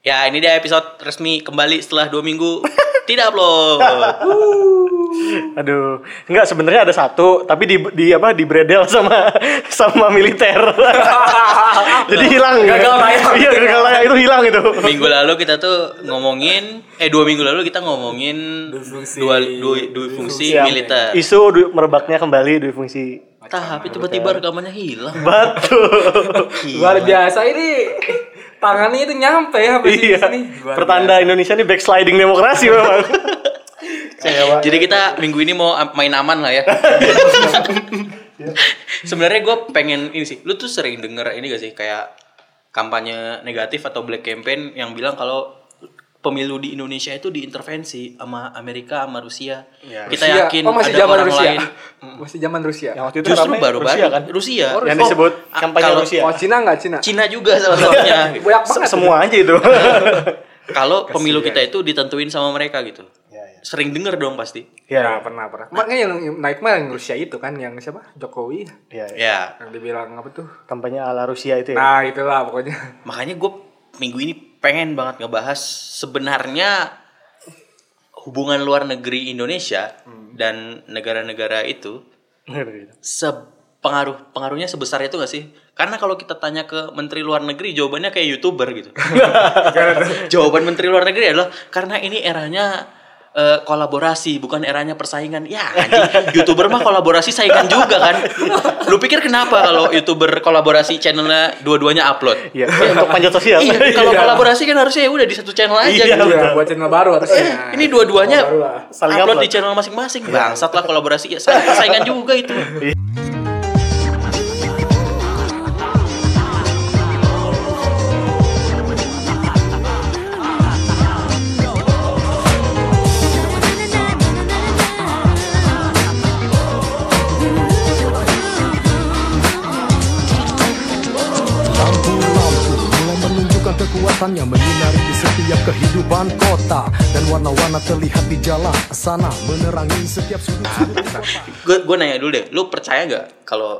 Ya ini dia episode resmi kembali setelah dua minggu tidak upload. Aduh, enggak sebenarnya ada satu, tapi di di apa di bredel sama sama militer. Jadi hilang. Gagal tayang. Iya, gagal tayang itu hilang itu. Minggu lalu kita tuh ngomongin eh dua minggu lalu kita ngomongin fungsi. dua dua, dua fungsi militer. Isu du- merebaknya kembali di fungsi Tapi tiba-tiba rekamannya hilang. batu. Luar biasa ini tangannya itu nyampe ya sampai iya. sini. Pertanda Indonesia ini backsliding demokrasi memang. Jadi kita minggu ini mau main aman lah ya. Sebenarnya gue pengen ini sih. Lu tuh sering denger ini gak sih kayak kampanye negatif atau black campaign yang bilang kalau pemilu di Indonesia itu diintervensi sama Amerika sama Rusia. Ya. Kita Rusia. yakin oh, masih ada zaman orang Rusia. lain. Masih zaman Rusia. Yang waktu itu Justru ramai baru Rusia baru kan. Rusia. Yang disebut kampanye kalau- Rusia. Oh, Cina nggak Cina? Cina juga salah satunya. Banyak Se- banget. Semua aja itu. kalau pemilu kita itu ditentuin sama mereka gitu. Ya, ya. Sering denger dong pasti. Ya, Ya, pernah pernah. Makanya yang naik mah yang Rusia itu kan yang siapa? Jokowi ya, ya. Ya, yang dibilang apa tuh? Kampanye ala Rusia itu ya. Nah, itulah pokoknya. makanya gue minggu ini pengen banget ngebahas sebenarnya hubungan luar negeri Indonesia dan negara-negara itu sepengaruh pengaruhnya sebesar itu gak sih? Karena kalau kita tanya ke menteri luar negeri jawabannya kayak youtuber gitu. Jawaban menteri luar negeri adalah karena ini eranya eh, kolaborasi bukan eranya persaingan. Ya anjing, youtuber mah kolaborasi saingan juga kan. Lu pikir kenapa kalau youtuber kolaborasi channelnya dua-duanya upload? Iya, untuk panjat sosial. Iya, kalau kolaborasi kan harusnya ya udah di satu channel aja Iya, gitu. Iya, buat channel baru harusnya. Ini dua-duanya upload upload. di channel masing-masing. Bangsat lah kolaborasi ya saing- saingan juga itu. Kekuatannya menyinari di setiap kehidupan kota dan warna-warna terlihat di jalan sana menerangi setiap sudut-sudut kota. Gue gue nanya dulu deh, lu percaya gak kalau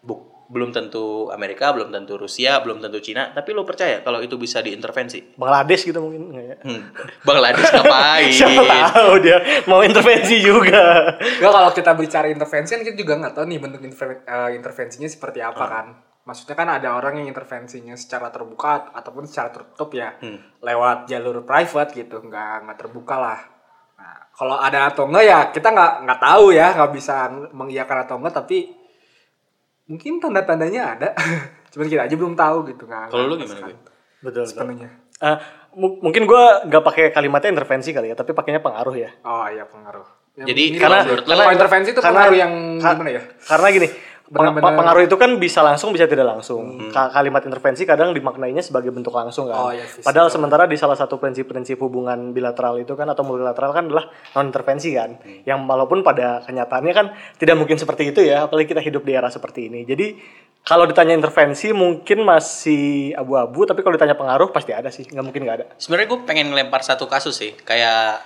bu- belum tentu Amerika, belum tentu Rusia, belum tentu Cina, tapi lu percaya kalau itu bisa diintervensi? Bangladesh gitu mungkin nggak ya? Hmm. Bangladesh ngapain? Siapa tahu dia mau intervensi juga. Enggak kalau kita bicara intervensi kan kita juga nggak tahu nih bentuk interven- eh, intervensinya seperti apa kan. Maksudnya kan ada orang yang intervensinya secara terbuka ataupun secara tertutup ya, lewat jalur private gitu, nggak nggak terbuka lah. Nah, kalau ada atau enggak ya kita nggak nggak tahu ya, nggak bisa mengiyakan atau enggak, tapi mungkin tanda-tandanya ada. Cuman kita aja belum tahu gitu nggak. Kalau lu gimana, Gue? Betul. betul. Sepenuhnya. Eh, mu- mungkin gue nggak pakai kalimatnya intervensi kali ya, tapi pakainya pengaruh ya. Oh iya pengaruh. Yang Jadi menurut lu- kalau intervensi itu karena- pengaruh yang ka- gimana ya? Karena gini, Benar-benar- pengaruh itu kan bisa langsung bisa tidak langsung. Hmm. Ka- Kalimat intervensi kadang dimaknainya sebagai bentuk langsung kan. Oh, iya, physical. Padahal sementara di salah satu prinsip-prinsip hubungan bilateral itu kan atau multilateral kan adalah non intervensi kan. Hmm. Yang walaupun pada kenyataannya kan tidak mungkin seperti itu ya, apalagi kita hidup di era seperti ini. Jadi kalau ditanya intervensi mungkin masih abu-abu, tapi kalau ditanya pengaruh pasti ada sih, nggak mungkin nggak ada. Sebenarnya gue pengen ngelempar satu kasus sih, kayak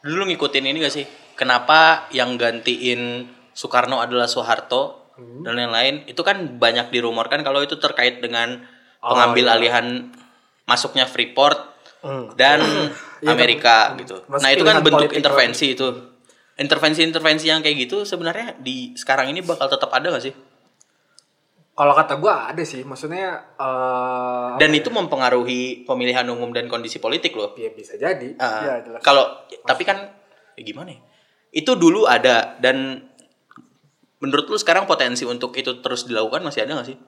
dulu ngikutin ini gak sih? Kenapa yang gantiin Soekarno adalah Soeharto dan lain-lain? Itu kan banyak dirumorkan kalau itu terkait dengan pengambil alihan masuknya Freeport dan Amerika gitu. Mas Nah itu kan bentuk intervensi itu. Intervensi-intervensi yang kayak gitu sebenarnya di sekarang ini bakal tetap ada gak sih? Kalau kata gua ada sih, maksudnya eh Dan itu mempengaruhi pemilihan umum dan kondisi politik loh. ya bisa jadi. Ah, Ya, jelas. kalau tapi kan ya gimana ya? Itu dulu ada dan menurut lu sekarang potensi untuk itu terus dilakukan masih ada gak sih?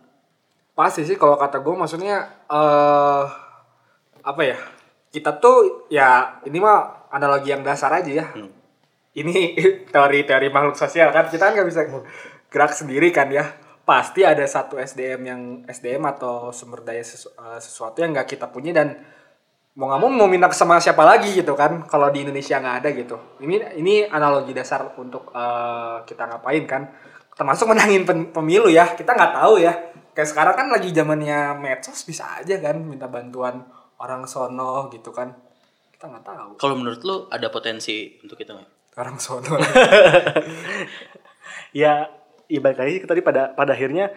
Pasti sih kalau kata gua maksudnya eh apa ya? Kita tuh ya ini mah analogi yang dasar aja ya. Ini teori-teori makhluk sosial kan kita kan nggak bisa gerak sendiri kan ya. Pasti ada satu SDM yang SDM atau sumber daya sesu- eh, sesuatu yang nggak kita punya dan mau nggak mau mau minta sama siapa lagi gitu kan kalau di Indonesia nggak ada gitu. Ini ini analogi dasar untuk eh, kita ngapain kan. Termasuk menangin pemilu ya kita nggak tahu ya. Kayak sekarang kan lagi zamannya medsos bisa aja kan minta bantuan orang sono gitu kan. Kita nggak tahu. Kalau menurut lu ada potensi untuk itu nggak? orang sono. Ya ya balik lagi tadi pada pada akhirnya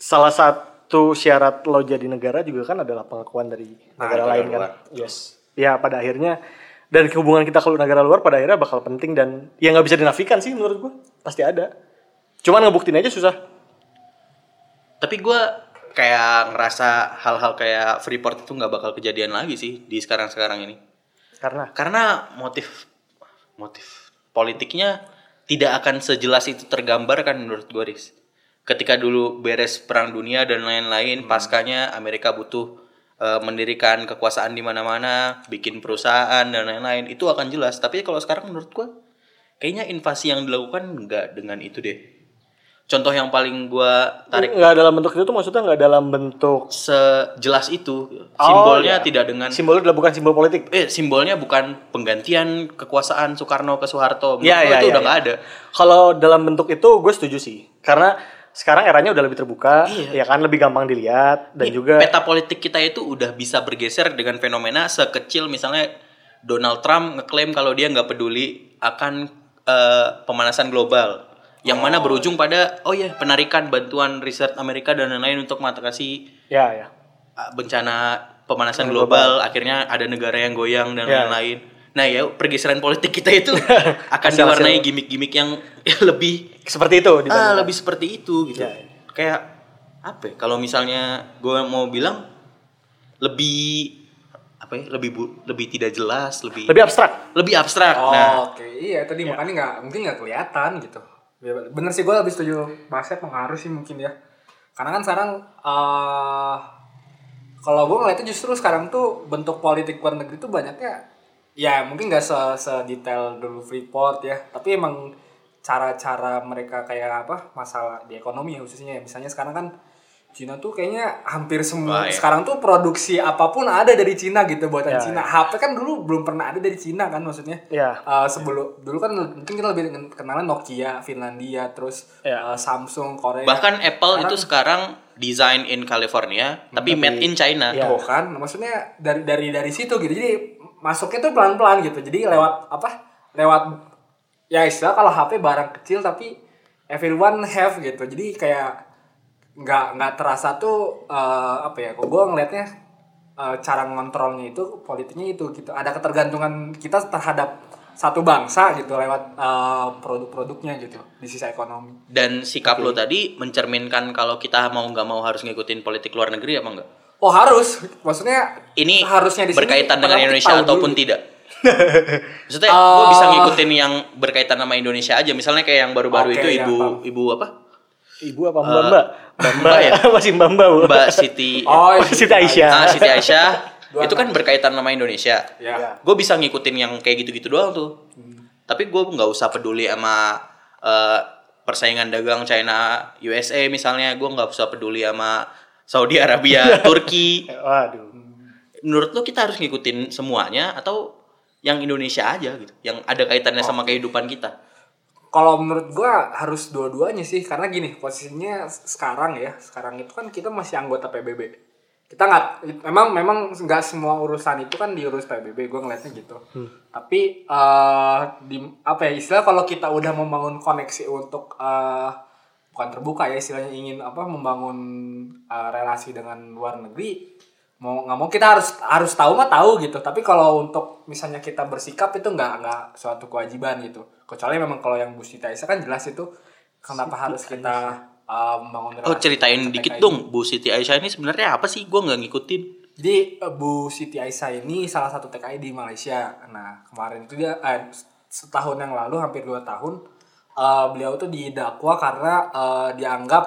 salah satu satu syarat lo jadi negara juga kan adalah pengakuan dari negara negara lain kan. luar. Yes. Ya pada akhirnya dan hubungan kita kalau negara luar pada akhirnya bakal penting dan ya nggak bisa dinafikan sih menurut gua pasti ada. Cuman ngebuktiin aja susah. Tapi gue kayak ngerasa hal-hal kayak Freeport itu nggak bakal kejadian lagi sih di sekarang-sekarang ini. Karena Karena motif motif politiknya tidak akan sejelas itu tergambar kan menurut gue, Riz. Ketika dulu beres perang dunia dan lain-lain, paskanya Amerika butuh eh, mendirikan kekuasaan di mana-mana, bikin perusahaan dan lain-lain, itu akan jelas. Tapi kalau sekarang menurut gue, kayaknya invasi yang dilakukan nggak dengan itu deh. Contoh yang paling gue tarik nggak dalam bentuk itu tuh maksudnya nggak dalam bentuk sejelas itu, simbolnya iya. tidak dengan simbolnya adalah bukan simbol politik. eh simbolnya bukan penggantian kekuasaan Soekarno ke Soeharto. Menurut Iya, gua iya, itu iya, udah nggak iya. ada. Kalau dalam bentuk itu gue setuju sih. Karena sekarang eranya udah lebih terbuka, Iya. ya kan lebih gampang dilihat dan Ini juga peta politik kita itu udah bisa bergeser dengan fenomena sekecil misalnya Donald Trump ngeklaim kalau dia nggak peduli akan eh, pemanasan global. Yang mana berujung pada oh ya penarikan bantuan riset Amerika dan lain-lain untuk mengatasi ya ya. uh, bencana pemanasan global, akhirnya ada negara yang goyang dan Ya. Nah ya pergeseran politik kita itu akan Hasil-hasil. diwarnai gimmick-gimmick yang lebih Seperti itu ah, lebih seperti itu gitu. Ya, ya. Kayak apa? ya, Kalau misalnya gue mau bilang lebih apa ya? Lebih bu- lebih tidak jelas, lebih lebih abstrak. lebih abstrak. Oh, Nah, oke. Iya, tadi makanya nggak mungkin nggak kelihatan gitu. Ya, Bener sih gue lebih setuju bahasnya pengaruh sih mungkin ya. Karena kan sekarang eh kalau gue ngeliatnya justru sekarang tuh bentuk politik luar negeri tuh banyaknya ya mungkin nggak se sedetail dulu Freeport ya, tapi emang cara-cara mereka kayak apa masalah di ekonomi ya khususnya ya. misalnya sekarang kan Cina tuh kayaknya hampir semua Wah, ya. sekarang tuh produksi apa pun ada dari Cina gitu buatan Ya, Cina. HP kan dulu belum pernah ada dari Cina kan maksudnya. Ya. Eh, sebelum dulu kan mungkin kita lebih kenalan Nokia, Finlandia, terus Ya. eh, Samsung, Korea. bahkan Apple itu sekarang design in California, tapi made in China. Ya. Tuh kan, maksudnya dari dari dari situ gitu. Jadi masuknya tuh pelan-pelan gitu. Jadi lewat apa? Lewat ya istilah kalau HP barang kecil tapi everyone have gitu. Jadi kayak nggak nggak terasa tuh eh, apa ya? Kok gue ngelihatnya eh, cara ngontrolnya itu politiknya itu gitu. Ada ketergantungan kita terhadap satu bangsa gitu lewat eh, produk-produknya gitu di sisi ekonomi. Dan sikap lo tadi mencerminkan kalau kita mau nggak mau harus ngikutin politik luar negeri apa enggak? Oh harus, maksudnya Ini harusnya di sini berkaitan dengan Indonesia ataupun dulu. tidak? Maksudnya gue bisa Eh, ngikutin yang berkaitan sama Indonesia aja. Misalnya kayak yang baru-baru Oke, itu ya, ibu paham. ibu apa? Ibu apa Mbak Mbak? Mbak Mbak ya? Masih Mbak Mbak. Mbak Siti Oh, Oh, Siti Aisyah. ah, Siti Aisyah. Dua itu kan berkaitan sama Indonesia. Ya. Ya. Gue bisa ngikutin yang kayak gitu-gitu doang tuh. Tapi gue nggak usah peduli sama eh, persaingan dagang China USA misalnya. Gue nggak usah peduli sama Saudi Arabia, Turki. Waduh. Menurut lo kita harus ngikutin semuanya atau yang Indonesia aja gitu, yang ada kaitannya sama kehidupan kita? Kalau menurut gua harus dua-duanya sih karena gini posisinya sekarang ya sekarang itu kan kita masih anggota PBB kita nggak memang memang nggak semua urusan itu kan diurus PBB gue ngeliatnya gitu tapi eh di apa ya istilah kalau kita udah membangun koneksi untuk eh bukan terbuka ya istilahnya ingin apa membangun eh, relasi dengan luar negeri mau nggak mau kita harus harus tahu mah tahu gitu tapi kalau untuk misalnya kita bersikap itu nggak nggak suatu kewajiban gitu kecuali memang kalau yang Bu Siti Aisyah kan jelas itu kenapa harus kita uh, membangun Oh relasi ceritain dengan dikit dong, Bu Siti Aisyah ini sebenarnya apa sih? Gue nggak ngikutin. jadi uh, Bu Siti Aisyah ini salah satu TKI di Malaysia nah kemarin itu dia eh, setahun yang lalu hampir dua tahun uh, beliau tuh didakwa karena uh, dianggap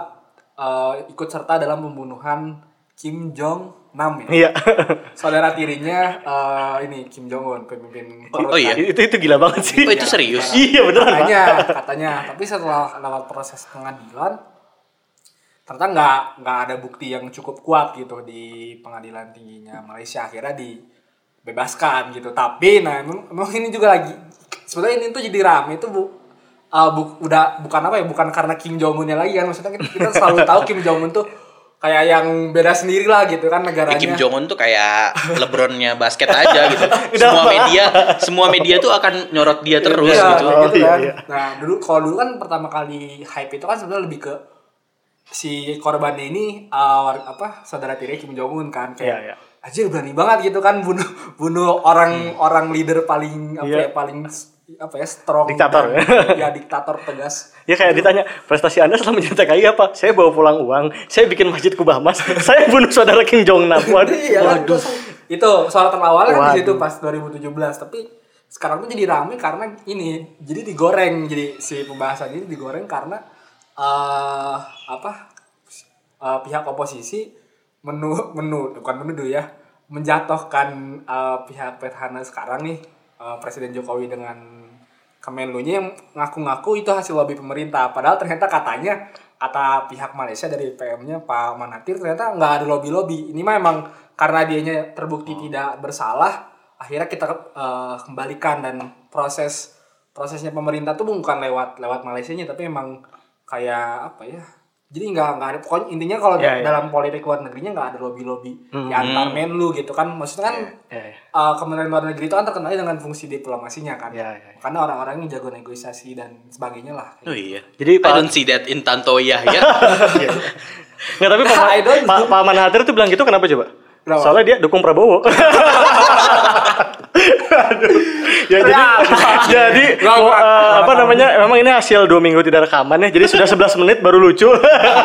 uh, ikut serta dalam pembunuhan Kim Jong Nam ya Iya. saudara tirinya eh, ini Kim Jong Un pemimpin Oh, korut oh iya? itu itu gila banget sih. Oh itu serius? Iya beneran. Pak. katanya katanya tapi setelah lewat proses pengadilan ternyata nggak nggak ada bukti yang cukup kuat gitu di pengadilan tingginya Malaysia akhirnya dibebaskan gitu tapi nah emang, emang ini juga lagi sebenarnya ini tuh jadi rame itu bu uh, bu- udah bukan apa ya bukan karena Kim Jong Unnya lagi kan maksudnya kita, kita selalu tahu Kim Jong Un tuh kayak yang beda sendiri lah gitu kan Ya, negaranya Kim Jong Un tuh kayak LeBronnya basket aja gitu. Semua media, semua media tuh akan nyorot dia terus Iya, gitu. gitu iya, kan. iya. Nah, dulu kalau dulu kan pertama kali hype itu kan sebenarnya lebih ke si korbannya ini uh, apa saudara tiri Kim Jong Un kan kayak Iya, iya. aja berani banget gitu kan bunuh bunuh orang orang leader paling apa Iya. ya paling s- apa ya strong Diktator, dan- ya. diktator tegas Ya kayak ditanya, prestasi Anda selama menjadi TKI apa? Saya bawa pulang uang, saya bikin masjid Kubah Mas, saya bunuh saudara Kim Jong Nam. Waduh. Iya kan? Itu soal terlawal kan di Waduh. situ pas 2017 tapi sekarang tuh jadi rame karena ini jadi digoreng jadi si pembahasan ini digoreng karena eh apa eh, pihak oposisi menu menu bukan menuduh ya menjatuhkan eh, pihak petahana sekarang nih eh, Presiden Jokowi dengan Kemenlunya yang ngaku-ngaku itu hasil lobby pemerintah. Padahal ternyata katanya kata pihak Malaysia dari PM-nya Pak Manatir ternyata nggak ada lobby-lobby. Ini mah emang karena dianya terbukti tidak bersalah akhirnya kita eh, kembalikan. Dan proses prosesnya pemerintah tuh bukan lewat lewat Malaysia nya tapi emang kayak apa ya jadi nggak nggak ada pokoknya intinya kalau Ya, ya. dalam politik luar negerinya nggak ada lobby lobby di antar menlu gitu kan maksudnya kan Ya, ya. uh, Kementerian Luar Negeri itu kan terkenal dengan fungsi diplomasinya kan. Ya, ya, ya. Karena orang-orang yang jago negosiasi dan sebagainya lah. Oh iya. Jadi I Pak don't see that in Tantoya ya. Nggak, tapi Pak, Pak, Manatir tuh bilang gitu kenapa coba? Kenapa? Soalnya dia dukung Prabowo. Aduh. Ya jadi jadi nggak apa namanya? Memang ini hasil dua minggu tidak rekaman ya. Jadi sudah 11 menit baru lucu.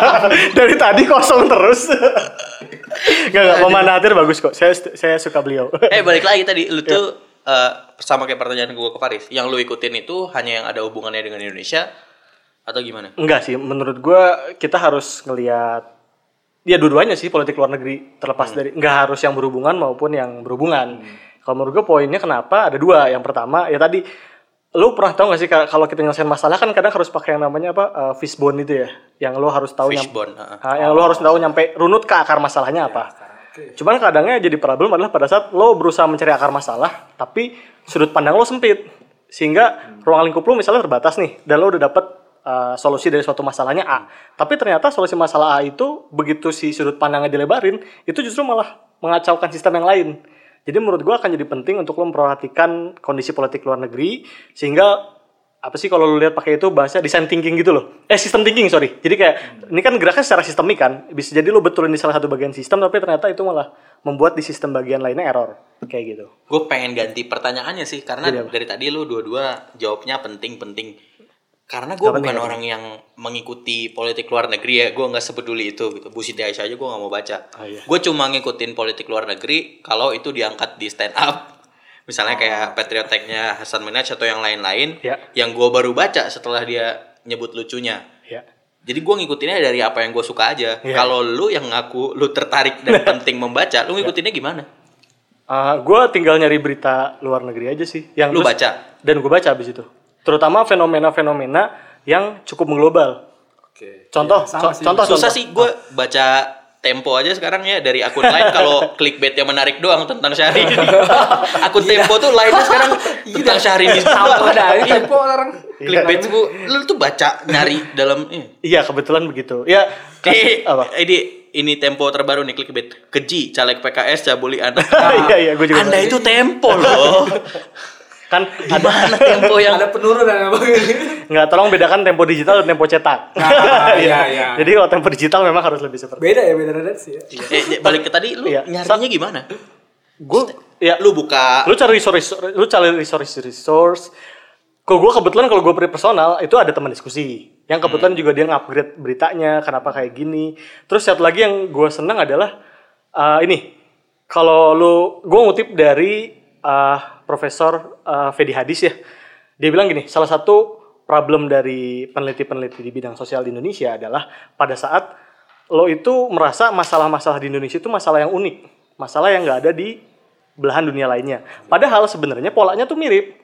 Dari tadi kosong terus. Enggak enggak Pak Manatir bagus kok. Saya saya suka beliau. eh balik lagi tadi lu tuh eh, sama kayak pertanyaan gue ke Faris. Yang lu ikutin itu hanya yang ada hubungannya dengan Indonesia atau gimana? Enggak sih, menurut gua kita harus ngelihat ya dua-duanya sih politik luar negeri terlepas dari nggak harus yang berhubungan maupun yang berhubungan. Kalau menurut gua poinnya kenapa ada dua. Yang pertama ya tadi lu pernah tahu gak sih kalau kita nyelesain masalah kan kadang harus pakai yang namanya apa uh, fishbone itu ya, yang lu harus tahu Fishbone, heeh. Ah, yang lu harus tahu nyampe runut ke akar masalahnya apa. Oke. Cuman kadangnya jadi problem adalah pada saat lo berusaha mencari akar masalah, tapi sudut pandang lo sempit. Sehingga ruang lingkup lo misalnya terbatas nih, dan lo udah dapet uh, solusi dari suatu masalahnya A. Tapi ternyata solusi masalah A itu, begitu si sudut pandangnya dilebarin, itu justru malah mengacaukan sistem yang lain. Jadi menurut gua akan jadi penting untuk lo memperhatikan kondisi politik luar negeri, sehingga apa sih kalau lu lihat pakai itu bahasa design thinking gitu loh. Eh sistem thinking sorry. Jadi kayak ini kan geraknya secara sistemik kan. Bisa jadi lu betulin di salah satu bagian sistem tapi ternyata itu malah membuat di sistem bagian lainnya error kayak gitu. Gue pengen ganti pertanyaannya sih karena dari tadi lu dua-dua jawabnya penting-penting. Karena gue bukan penting, orang yang mengikuti politik luar negeri ya, gue nggak sepeduli itu gitu. Bu Siti Aisyah aja gue nggak mau baca. Ah, iya. Gue cuma ngikutin politik luar negeri kalau itu diangkat di stand up. Misalnya kayak Patriot Act-nya Hasan Minhaj atau yang lain-lain, Ya. yang gue baru baca setelah dia nyebut lucunya. Ya. Jadi gue ngikutinnya dari apa yang gue suka aja. Iya. Kalau lu yang ngaku lu tertarik dan penting membaca, lu ngikutinnya gimana? Uh, gue tinggal nyari berita luar negeri aja sih. Yang Lu terus- baca? Dan gue baca abis itu. Terutama fenomena-fenomena yang cukup mengglobal. Oke. Contoh, Iya, sama co- sih. contoh, Susah contoh. sih gue baca Tempo aja sekarang ya dari akun lain kalau clickbait yang menarik doang tentang Syahrini. akun Tempo tuh lainnya sekarang tentang Syahrini Tahu ini Iya. tempo orang. Clickbait tuh lu tuh baca nyari dalam ini. Iya kebetulan begitu. Ya. Nih, apa? ini ini Tempo terbaru nih clickbait. Keji caleg PKS cabuli anak. Iya iya gue juga. Anda itu Tempo loh. kan Gimana Tempo yang Ada penurunan apa nggak tolong bedakan tempo digital dan tempo cetak. Ah, iya, iya. Jadi kalau tempo digital memang harus lebih seperti. Beda ya beda redaksi ya. eh, balik ke tadi lu Iya. nyarinya gimana? Gue ya Lu buka lu cari resource lu cari resource resource kalau gue kebetulan kalau gue personal itu ada teman diskusi yang kebetulan juga dia ngupgrade beritanya kenapa kayak gini terus satu lagi yang gue senang adalah uh, ini kalau lu gue ngutip dari uh, Profesor uh, Fedi Hadis ya dia bilang gini salah satu problem dari peneliti-peneliti di bidang sosial di Indonesia adalah pada saat lo itu merasa masalah-masalah di Indonesia itu masalah yang unik masalah yang nggak ada di belahan dunia lainnya. Padahal sebenarnya polanya tuh mirip.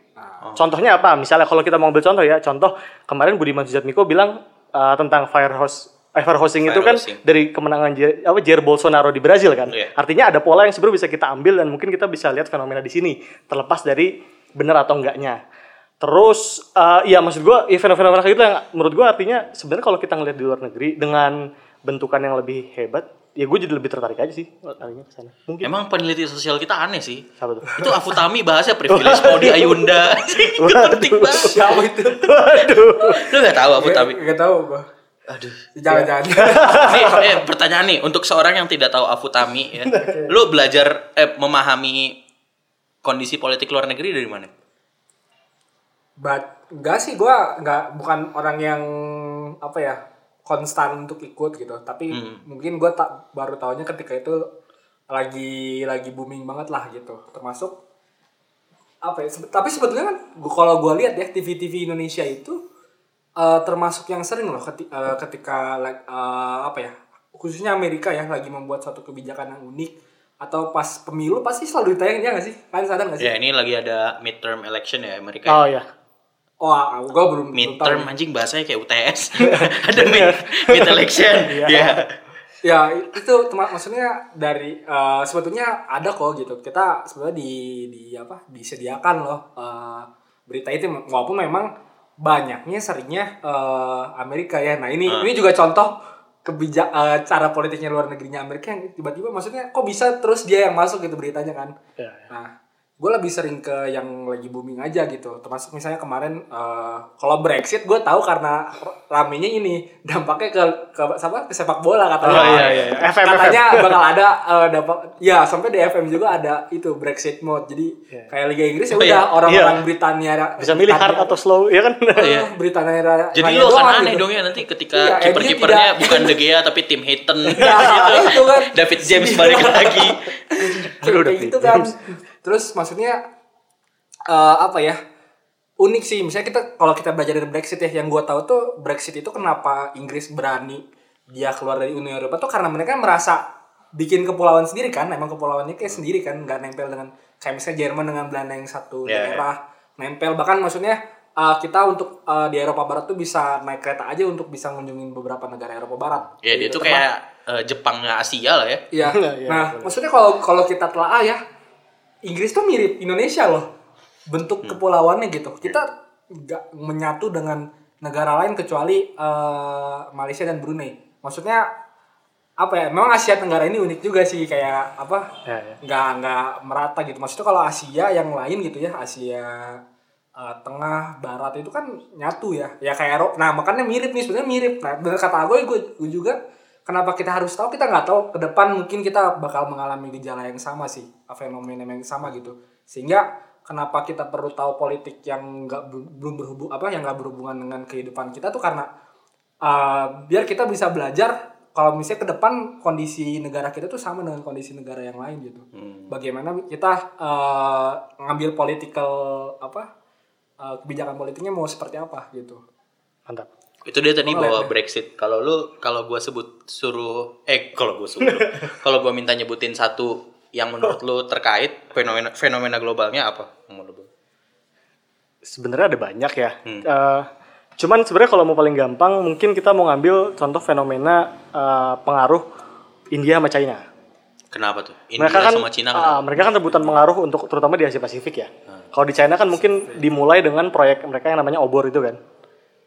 Contohnya apa? Misalnya kalau kita mau ambil contoh ya, contoh kemarin Budiman Sujatmiko bilang uh, tentang firehouse eh, firehosing itu kan Firehosing. dari kemenangan Jair, apa, Jair Bolsonaro di Brazil kan. Iya. Artinya ada pola yang sebenarnya bisa kita ambil dan mungkin kita bisa lihat fenomena di sini terlepas dari benar atau enggaknya. Terus uh, ya maksud gua ya fenomena kayak gitu yang menurut gua artinya sebenarnya kalau kita ngelihat di luar negeri dengan bentukan yang lebih hebat, ya gue jadi lebih tertarik aja sih larinya ke sana. Mungkin. Emang peneliti sosial kita aneh sih. Siapa tuh? Itu Afutami bahasnya privilege mau di Ayunda. itu penting banget. Siapa itu? Waduh. Lu gak tahu Afutami? Gak tahu gua. Aduh. Jangan-jangan. nih, eh, pertanyaan nih untuk seorang yang tidak tahu Afutami ya. Lu belajar eh memahami kondisi politik luar negeri dari mana? But enggak sih gua enggak bukan orang yang apa ya konstan untuk ikut gitu. Tapi mungkin gua tak baru tahunya ketika itu lagi lagi booming banget lah gitu. Termasuk apa ya? tapi sebetulnya kan gua, kalau gua lihat ya TV-TV Indonesia itu eh, termasuk yang sering loh keti- eh, ketika like, eh, apa ya? Khususnya Amerika ya lagi membuat suatu kebijakan yang unik atau pas pemilu pasti selalu ditayang ya nggak sih? Kalian sadar nggak sih? Ya ini lagi ada midterm election ya Amerika. Oh ya. Oh, gue belum belum midterm tahu. anjing bahasanya kayak UTS. ada mid, mid election. Ya. Ya itu maksudnya dari eh, sebetulnya ada kok gitu. Kita sebenarnya di di apa disediakan loh eh, berita itu walaupun memang banyaknya seringnya eh, Amerika ya. Nah ini ini juga contoh kebijak eh, cara politiknya luar negerinya Amerika yang tiba-tiba maksudnya kok bisa terus dia yang masuk gitu beritanya kan. Ya, ya. Nah, gue lebih sering ke yang lagi booming aja gitu. Termasuk misalnya kemarin eh, kalau Brexit gue tahu karena ramenya ini dampaknya ke ke apa ke sepak bola katanya. Oh, iya, iya, iya. FM, katanya bakal ada eh, dampak ya sampai di FM juga ada itu Brexit mode. Jadi Iya. kayak Liga Inggris ya Oh, udah iya. orang-orang Britania Bisa milih hard atau slow, ya kan? iya. Britania Raya Jadi Raya lu akan doang aneh gitu. dong ya nanti ketika Iya, kiper-kipernya tidak- bukan De Gea tapi Tim Hayton Ya, itu kan. David James balik lagi. kayak kayak gitu kan terus maksudnya eh, apa ya unik sih misalnya kita kalau kita belajar dari Brexit ya yang gua tahu tuh Brexit itu kenapa Inggris berani dia keluar dari Uni Eropa tuh karena mereka merasa bikin kepulauan sendiri kan emang kepulauannya kayak sendiri kan nggak nempel dengan kayak misalnya Jerman dengan Belanda yang satu Ya, daerah nempel bahkan maksudnya eh, kita untuk eh, di Eropa Barat tuh bisa naik kereta aja untuk bisa ngunjungin beberapa negara Eropa Barat Ya dia Gitu. tuh kayak eh, Jepangnya Asia lah ya. Iya. Iya, nah, maksudnya kalau kalau kita telah ya, Inggris tuh mirip Indonesia loh. Bentuk kepulauannya gitu. Kita nggak menyatu dengan negara lain kecuali eh, Malaysia dan Brunei. Maksudnya apa ya? Memang Asia Tenggara ini unik juga sih kayak apa? Ya, ya. nggak nggak merata gitu. Maksudnya kalau Asia yang lain gitu ya, Asia eh, Tengah, Barat itu kan nyatu ya. Ya kayak Eropa. Nah makanya mirip nih sebenarnya mirip. Nah bener kata gue, gue, gue juga kenapa kita harus tahu kita nggak tahu ke depan mungkin kita bakal mengalami gejala yang sama sih, fenomena yang sama gitu. Sehingga kenapa kita perlu tahu politik yang nggak belum berhubung apa yang nggak berhubungan dengan kehidupan kita tuh karena uh, biar kita bisa belajar kalau misalnya ke depan kondisi negara kita tuh sama dengan kondisi negara yang lain gitu. Bagaimana kita uh, ngambil political apa uh, kebijakan politiknya mau seperti apa gitu. Mantap. Itu dia tadi Oh, bawa lihat. Brexit. Kalau lu kalau gua sebut suruh eh kalau gua suruh kalau gua minta nyebutin satu yang menurut lu terkait fenomena fenomena globalnya apa menurut lu? Sebenarnya ada banyak ya. Hmm. Eh, cuman sebenarnya kalau mau paling gampang, mungkin kita mau ngambil contoh fenomena eh, pengaruh India sama China. Kenapa tuh? India mereka kan sama Cina ah, kenapa? mereka kan rebutan pengaruh untuk terutama di Asia Pasifik ya. Kalau di China kan mungkin dimulai dengan proyek mereka yang namanya obor itu kan.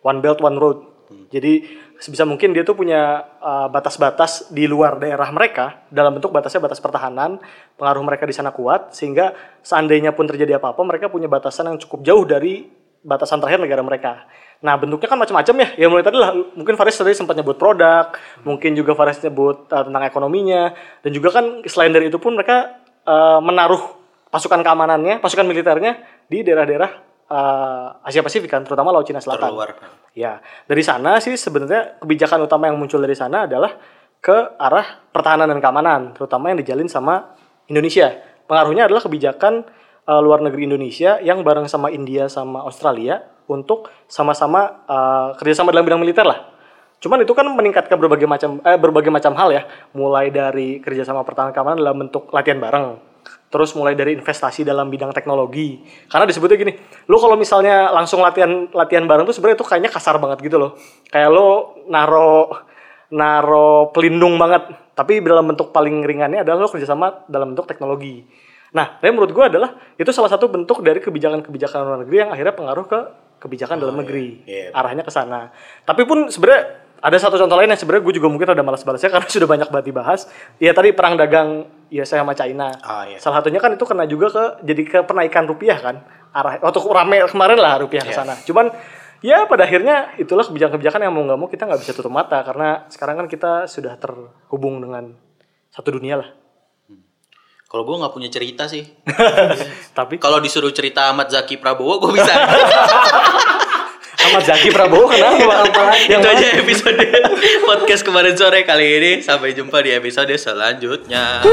One Belt One Road. Jadi sebisa mungkin dia tuh punya uh, batas-batas di luar daerah mereka dalam bentuk batasnya batas pertahanan, pengaruh mereka di sana kuat sehingga seandainya pun terjadi apa-apa mereka punya batasan yang cukup jauh dari batasan terakhir negara mereka. Nah bentuknya kan macam-macam ya. Ya mulai tadi lah mungkin Faris tadi sempat nyebut produk, mungkin juga Faris nyebut uh, tentang ekonominya dan juga kan selain dari itu pun mereka uh, menaruh pasukan keamanannya, pasukan militernya di daerah-daerah uh, Asia Pasifik kan, terutama Laut Cina Selatan. Terluar. Ya, dari sana sih sebenarnya kebijakan utama yang muncul dari sana adalah ke arah pertahanan dan keamanan, terutama yang dijalin sama Indonesia. Pengaruhnya adalah kebijakan uh, luar negeri Indonesia yang bareng sama India sama Australia untuk sama-sama uh, kerjasama dalam bidang militer lah. Cuman itu kan meningkatkan berbagai macam eh, berbagai macam hal ya, mulai dari kerjasama pertahanan keamanan dalam bentuk latihan bareng, terus mulai dari investasi dalam bidang teknologi. Karena disebutnya gini, lu kalau misalnya langsung latihan latihan bareng tuh sebenarnya itu kayaknya kasar banget gitu loh. Kayak lo naro naro pelindung banget, tapi dalam bentuk paling ringannya adalah lo kerjasama dalam bentuk teknologi. Nah, tapi menurut gue adalah itu salah satu bentuk dari kebijakan-kebijakan luar negeri yang akhirnya pengaruh ke kebijakan dalam negeri, Iya. arahnya ke sana. Tapi pun sebenarnya ada satu contoh lain yang sebenarnya gue juga mungkin ada malas balasnya karena sudah banyak banget dibahas. Ya tadi perang dagang USA sama China. Ah, iya. Salah satunya kan itu kena juga ke jadi ke penaikan rupiah kan. Arah waktu rame kemarin lah rupiah ke Iya. sana. Cuman ya pada akhirnya itulah kebijakan-kebijakan yang mau nggak mau kita nggak bisa tutup mata karena sekarang kan kita sudah terhubung dengan satu dunia lah. Kalau gue nggak punya cerita sih. Tapi Kalau disuruh cerita Ahmad Zaki Prabowo, gue bisa. Ahmad Zaki Prabowo kenapa? Itu aja episode podcast kemarin sore kali ini. Sampai jumpa di episode selanjutnya.